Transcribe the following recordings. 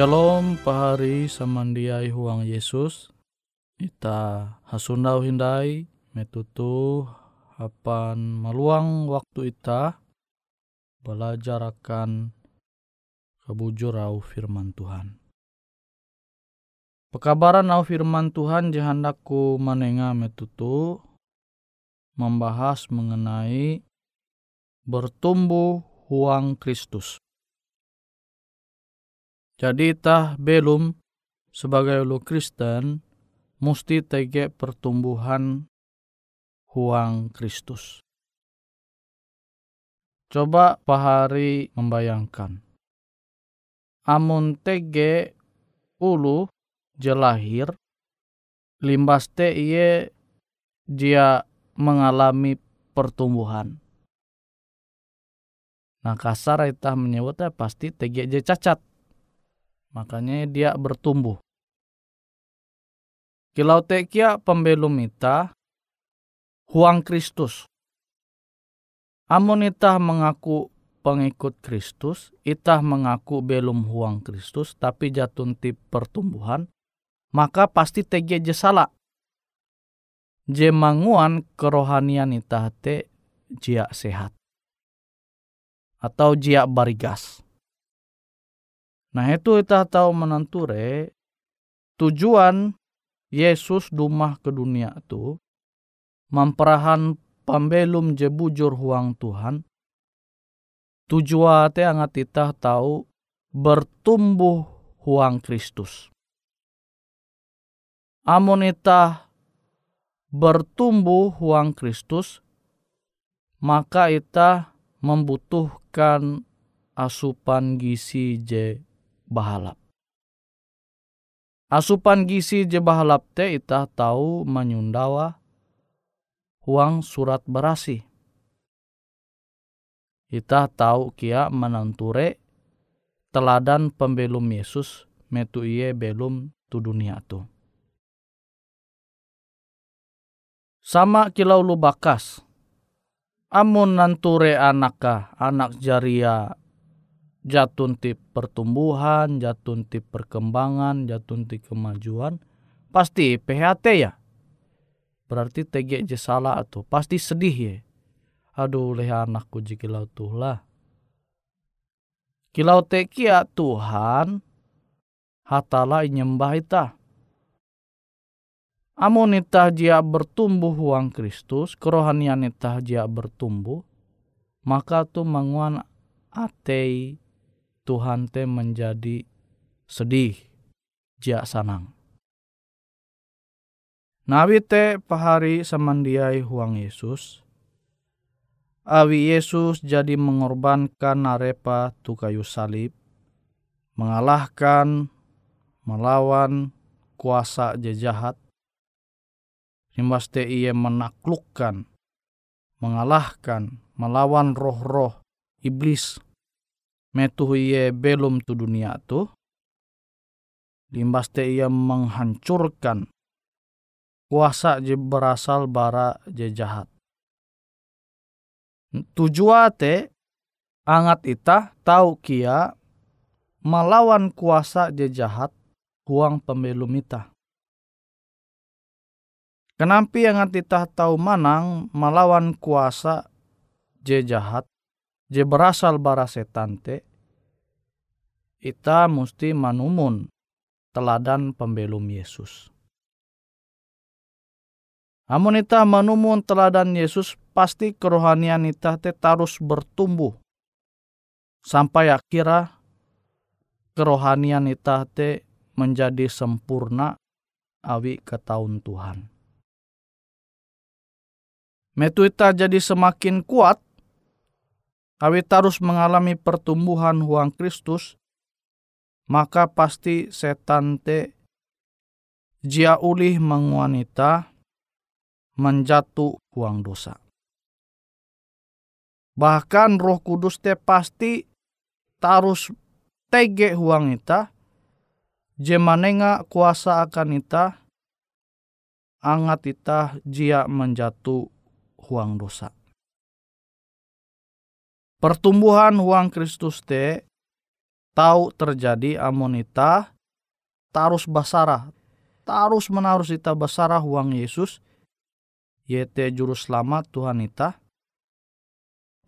Shalom pahari samandiai huang Yesus. Ita hasundau hindai metutu hapan maluang waktu ita belajar akan kebujur au firman Tuhan. Pekabaran au firman Tuhan jahandaku manenga metutu membahas mengenai bertumbuh huang Kristus. Jadi tah belum sebagai lu Kristen mesti tege pertumbuhan huang Kristus. Coba pahari membayangkan. Amun tege ulu jelahir limbas te iye dia mengalami pertumbuhan. Nah kasar kita menyebutnya pasti tege je cacat Makanya dia bertumbuh. Kilau tekia pembelum ita, huang Kristus. Amun itah mengaku pengikut Kristus, itah mengaku belum huang Kristus, tapi jatun tip pertumbuhan, maka pasti tege je salah. Je manguan kerohanian itah te jia sehat. Atau jia barigas. Nah itu kita tahu menenture tujuan Yesus dumah ke dunia itu memperahan pembelum je bujur huang Tuhan tujuan te angat kita tahu bertumbuh huang Kristus. Amun ita bertumbuh huang Kristus, maka ita membutuhkan asupan gizi je bahalap. Asupan gizi je bahalap te ita tahu menyundawa huang surat berasi. Ita tahu kia menanture teladan pembelum Yesus metu iye belum tu dunia tu. Sama kilau lu bakas. Amun nanture anaka, anak jaria jatun tip pertumbuhan, jatun tip perkembangan, jatun tip kemajuan, pasti PHT ya. Berarti TG je salah atau pasti sedih ya. Aduh leh anakku jikilau tuh lah. Kilau teki ya Tuhan, hatala nyembah ita. Amun itah jia bertumbuh huang Kristus, kerohanian itah jia bertumbuh, maka tu manguan atei Tuhan te menjadi sedih, jia sanang. Nawi te pahari samandiai huang Yesus. Awi Yesus jadi mengorbankan arepa tu kayu salib, mengalahkan, melawan kuasa jejahat. Himbas te ia menaklukkan, mengalahkan, melawan roh-roh iblis metu iye belum tu dunia tu limbas te ia menghancurkan kuasa je berasal bara je jahat. Tujuan te angat ita tahu kia melawan kuasa je jahat huang pembelum ita. Kenapa yang ita tahu manang melawan kuasa je jahat je berasal bara setan te, ita musti manumun teladan pembelum Yesus. Amun ita manumun teladan Yesus, pasti kerohanian ita te terus bertumbuh. Sampai akhirnya kerohanian ita te menjadi sempurna awi ke tahun Tuhan. Metu ita jadi semakin kuat, Awi terus mengalami pertumbuhan huang Kristus, maka pasti setan te jia ulih menguanita menjatuh huang dosa. Bahkan roh kudus te pasti tarus tege huang ita, jemanenga kuasa akan ita, angat ita jia menjatuh huang dosa. Pertumbuhan huang Kristus te tahu terjadi amonita tarus basarah tarus menarus ita basarah uang Yesus yete juru selamat Tuhan ita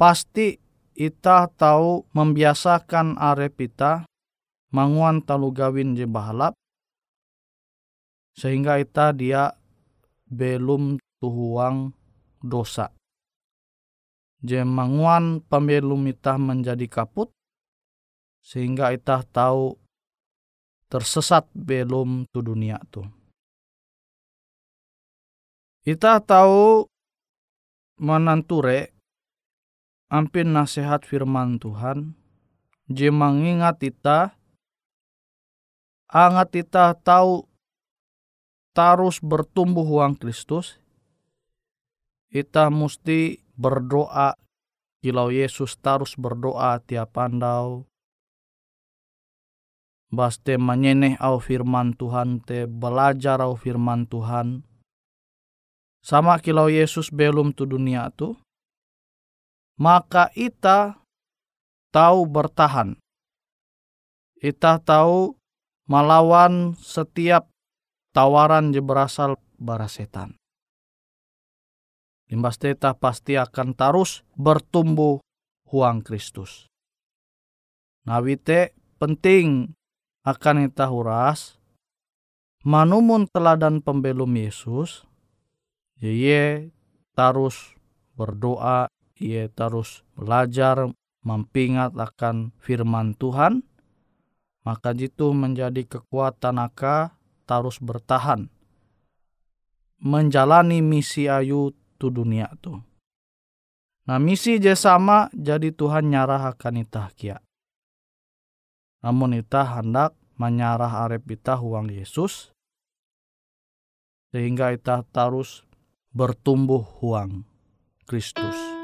pasti ita tahu membiasakan arep ita manguan talu gawin je bahalap sehingga ita dia belum tuhuang dosa. Je manguan pembelum ita menjadi kaput sehingga ita tahu tersesat belum tu dunia tu. Ita tahu menanture ampin nasihat firman Tuhan je mengingat ita angat ita tahu tarus bertumbuh uang Kristus, kita mesti berdoa kilau Yesus tarus berdoa tiap pandau. Baste menyeneh au firman Tuhan te belajar au firman Tuhan. Sama kilau Yesus belum tu dunia tu. Maka ita tahu bertahan. Ita tahu melawan setiap tawaran je berasal bara setan. Limbas teta pasti akan terus bertumbuh huang Kristus. Nawite penting akan kita huras manumun teladan pembelum Yesus ye terus berdoa ye terus belajar mempingat akan firman Tuhan maka jitu menjadi kekuatan aka harus bertahan menjalani misi ayu tu dunia tu. Nah misi je sama jadi Tuhan nyarah akan itah kia. Namun itah hendak menyarah arep itah huang Yesus sehingga itah terus bertumbuh huang Kristus.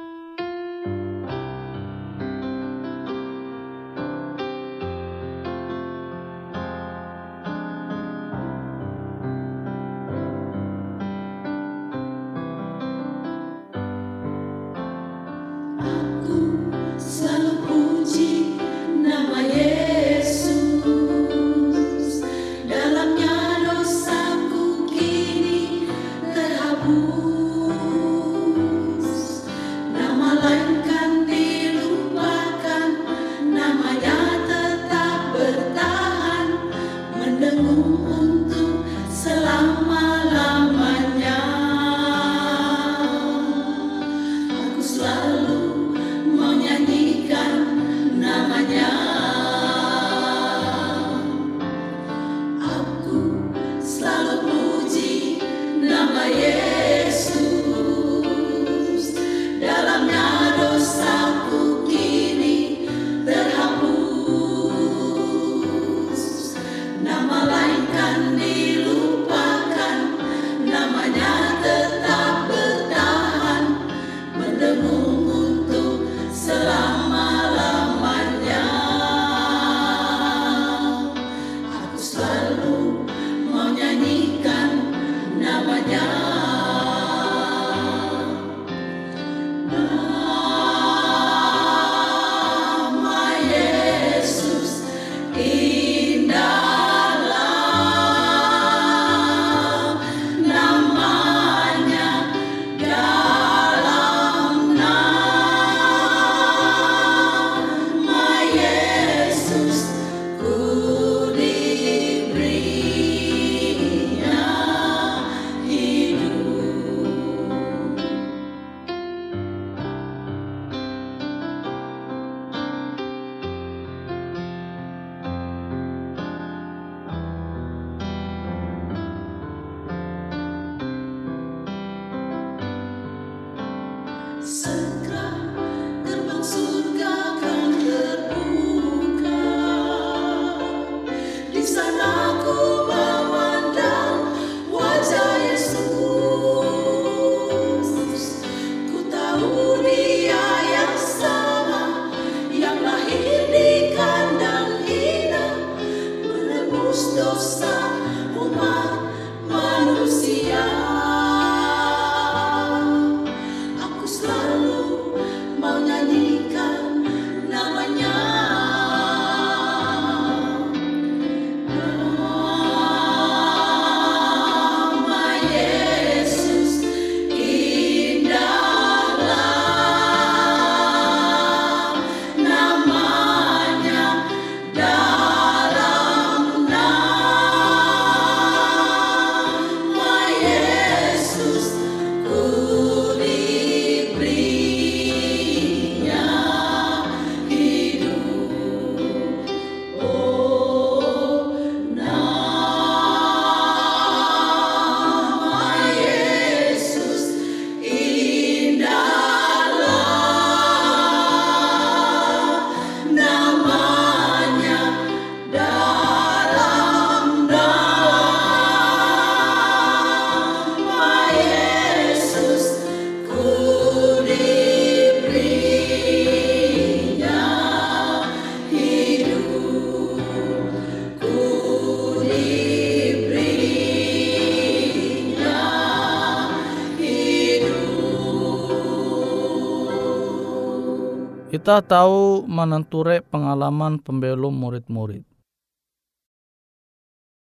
Kita tahu menenture pengalaman pembelum murid-murid.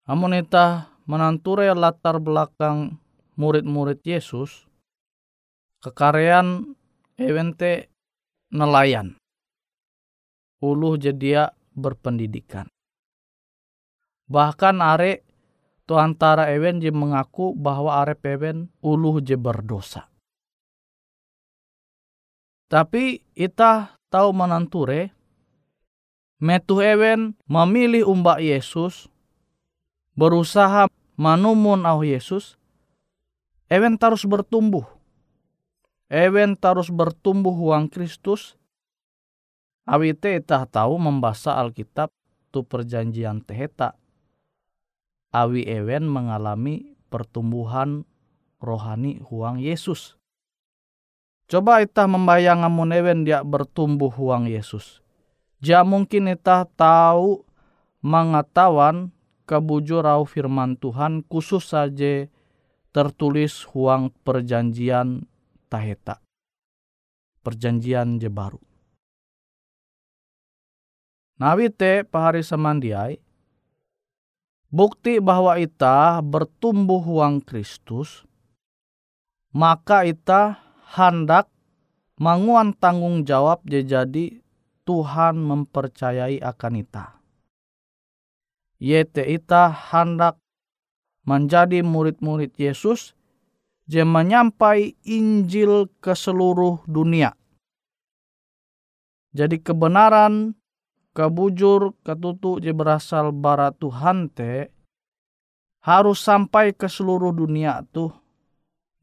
Amun kita menenture latar belakang murid-murid Yesus, kekarean ewente nelayan. Uluh jedia berpendidikan. Bahkan are tu antara ewen je mengaku bahwa are ewen uluh je berdosa. Tapi ita tahu menanture metu ewen memilih umbak Yesus berusaha manumun au Yesus ewen terus bertumbuh. Ewen terus bertumbuh uang Kristus awite ita tahu membaca Alkitab tu perjanjian teheta awi ewen mengalami pertumbuhan rohani huang Yesus Coba itah membayang amun ewen dia bertumbuh huang Yesus. Ja mungkin itah tahu mengetahuan kebujur au firman Tuhan khusus saja tertulis huang perjanjian taheta. Perjanjian je baru. Nawite pahari samandiai bukti bahwa ita bertumbuh huang Kristus maka ita hendak manguan tanggung jawab jadi Tuhan mempercayai akan ita. Yete ita hendak menjadi murid-murid Yesus je menyampai Injil ke seluruh dunia. Jadi kebenaran, kebujur, ketutu je berasal bara Tuhan te harus sampai ke seluruh dunia tuh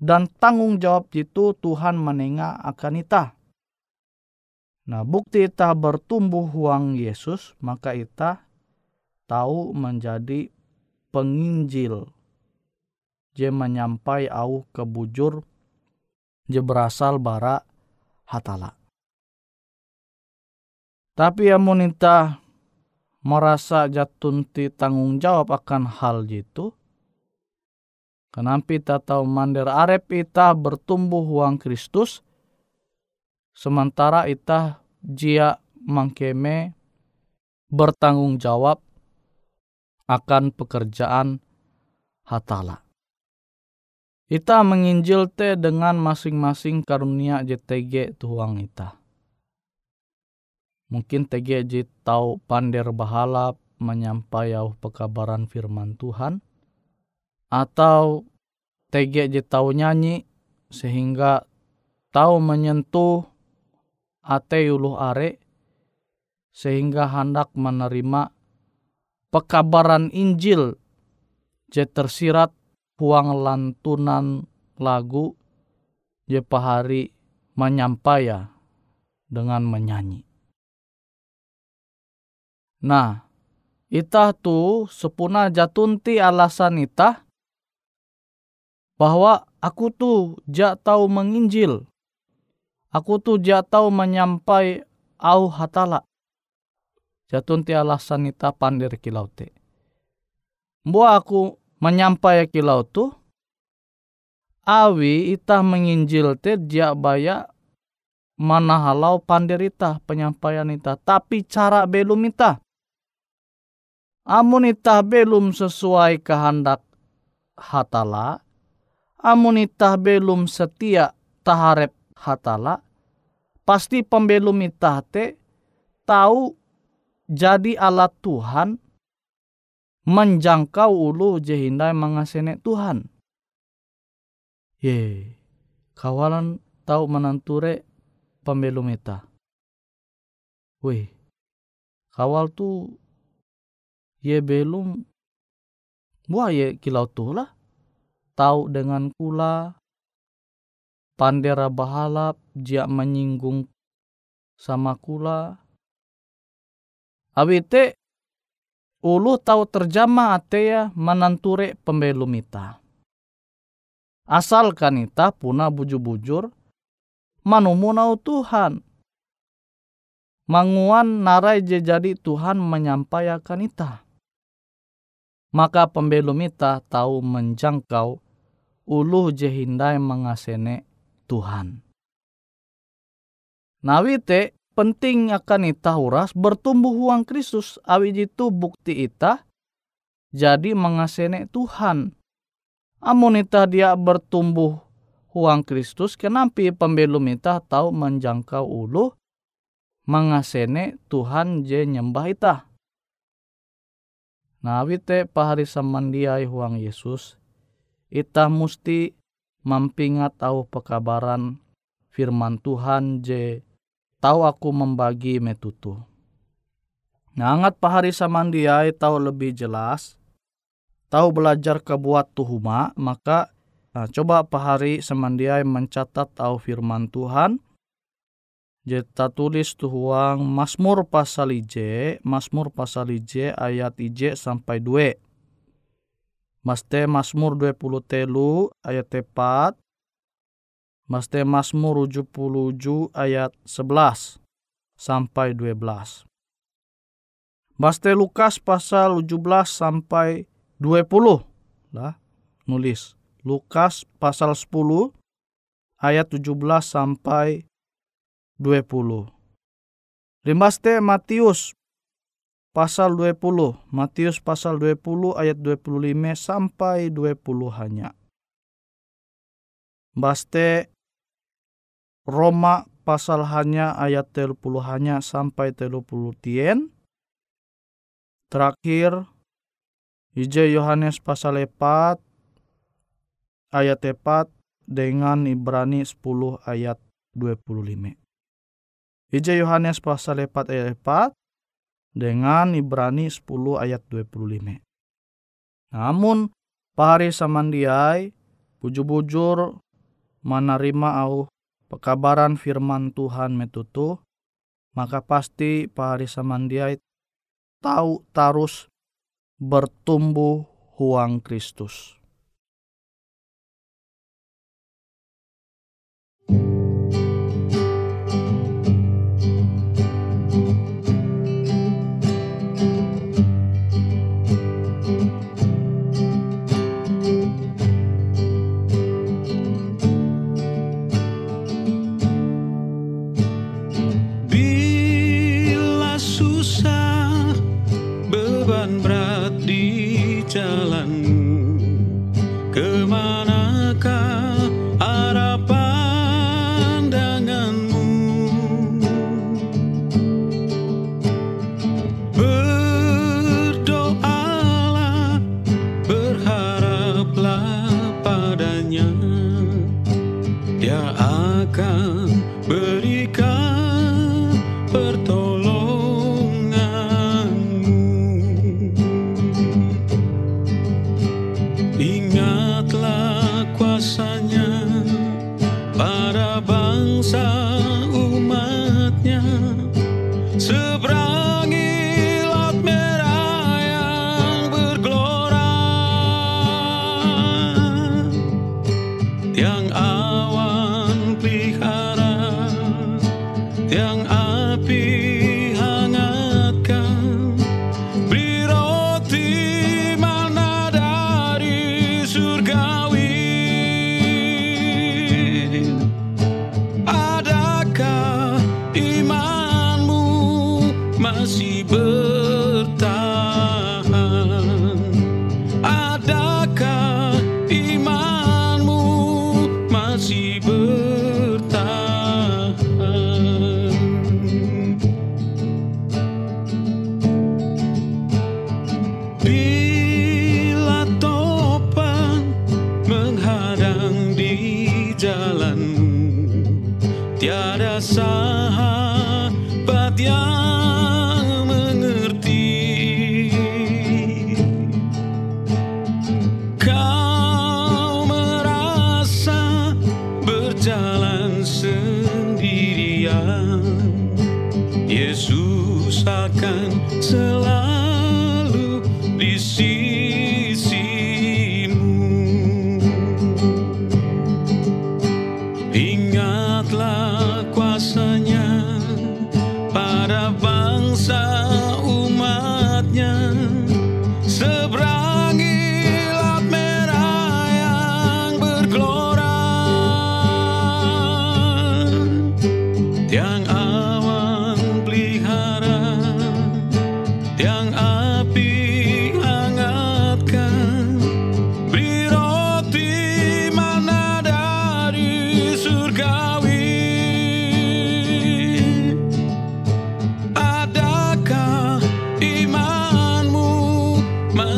dan tanggung jawab itu Tuhan menengah akan ita. Nah, bukti ita bertumbuh huang Yesus, maka ita tahu menjadi penginjil. Je menyampai au kebujur je berasal bara hatala. Tapi amun ita merasa jatun ti tanggung jawab akan hal itu, Kenapa kita tahu mandir arep ita bertumbuh uang Kristus, sementara ita jia mangkeme bertanggung jawab akan pekerjaan hatala. Ita menginjil te dengan masing-masing karunia JTG tuang ita. Mungkin TG tahu pander bahalap menyampaikan pekabaran firman Tuhan atau TG tahu nyanyi sehingga tahu menyentuh ate uluh are sehingga hendak menerima pekabaran Injil je tersirat huang lantunan lagu je pahari menyampaya dengan menyanyi. Nah, itah tu sepuna jatunti alasan itah bahwa aku tuh jak tahu menginjil. Aku tuh jak tahu menyampai au hatala. Jatun ti alasan ita pandir kilau te. Mbua aku menyampai kilau tu. Awi ita menginjil te jak baya mana halau pandir ita penyampaian ita. Tapi cara belum ita. Amun ita belum sesuai kehendak hatala, amun itah belum setia taharep hatala, pasti pembelum itah te tahu jadi alat Tuhan menjangkau ulu jehindai mengasene Tuhan. Ye, kawalan tahu menanture pembelum ita. Wih, kawal tu ye belum buah ye kilau tuh lah tahu dengan kula pandera bahalap jia menyinggung sama kula. Awite ulu tahu terjama atea menanture pembelum ita asalkan ita puna bujur-bujur manumunau Tuhan. Manguan narai jadi Tuhan menyampaikan ita. Maka pembelum ita tahu menjangkau uluh jehindai mengasene Tuhan. Nawite penting akan ita uras bertumbuh huang Kristus awi itu bukti ita jadi mengasene Tuhan. Amun ita dia bertumbuh huang Kristus kenapa pembelum ita tahu menjangkau ulu mengasene Tuhan je nyembah ita. Nah wite pahari samandiai huang Yesus ita musti mampingat tahu pekabaran firman Tuhan je tahu aku membagi metutu. Nah, angat pahari samandiai tahu lebih jelas, tahu belajar kebuat tuhuma, maka nah, coba pahari samandiai mencatat tahu firman Tuhan, Jeta tulis tuhuang Mazmur pasal IJ, Mazmur pasal IJ ayat IJ sampai 2. Maste Mazmur 20 telu ayat tepat Maste Mazmur 77 ayat 11 sampai 12. Maste Lukas pasal 17 sampai 20. Lah, nulis. Lukas pasal 10 ayat 17 sampai 20. Limaste Matius pasal 20. Matius pasal 20 ayat 25 sampai 20 hanya. Baste Roma pasal hanya ayat 30 hanya sampai 30 tien. Terakhir Ije Yohanes pasal 4 ayat 4 dengan Ibrani 10 ayat 25. Ije Yohanes pasal 4 ayat 4 dengan Ibrani 10 ayat 25. Namun pahari samandiai bujur-bujur menerima au pekabaran firman Tuhan metutu, maka pasti pahari samandiai tahu tarus bertumbuh huang Kristus. jalan. be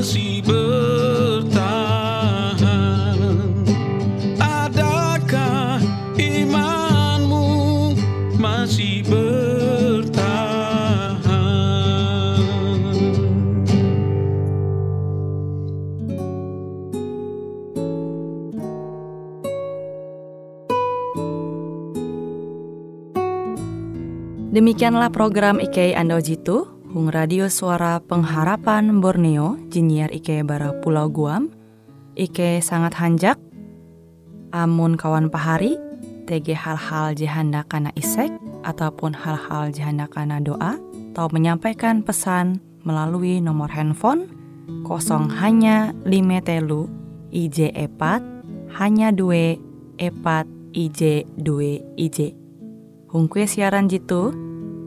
masih bertahan? Adakah imanmu masih bertahan? Demikianlah program IK Ando Jitu Hung Radio Suara Pengharapan Borneo, Jinier IK Bara Pulau Guam, IK sangat hanjak, amun kawan pahari, TG hal-hal jihanda kana isek, ataupun hal-hal jihanda kana doa, atau menyampaikan pesan melalui nomor handphone kosong hanya lima telu IJ epat hanya dua epat IJ dua IJ. Hung kue siaran jitu,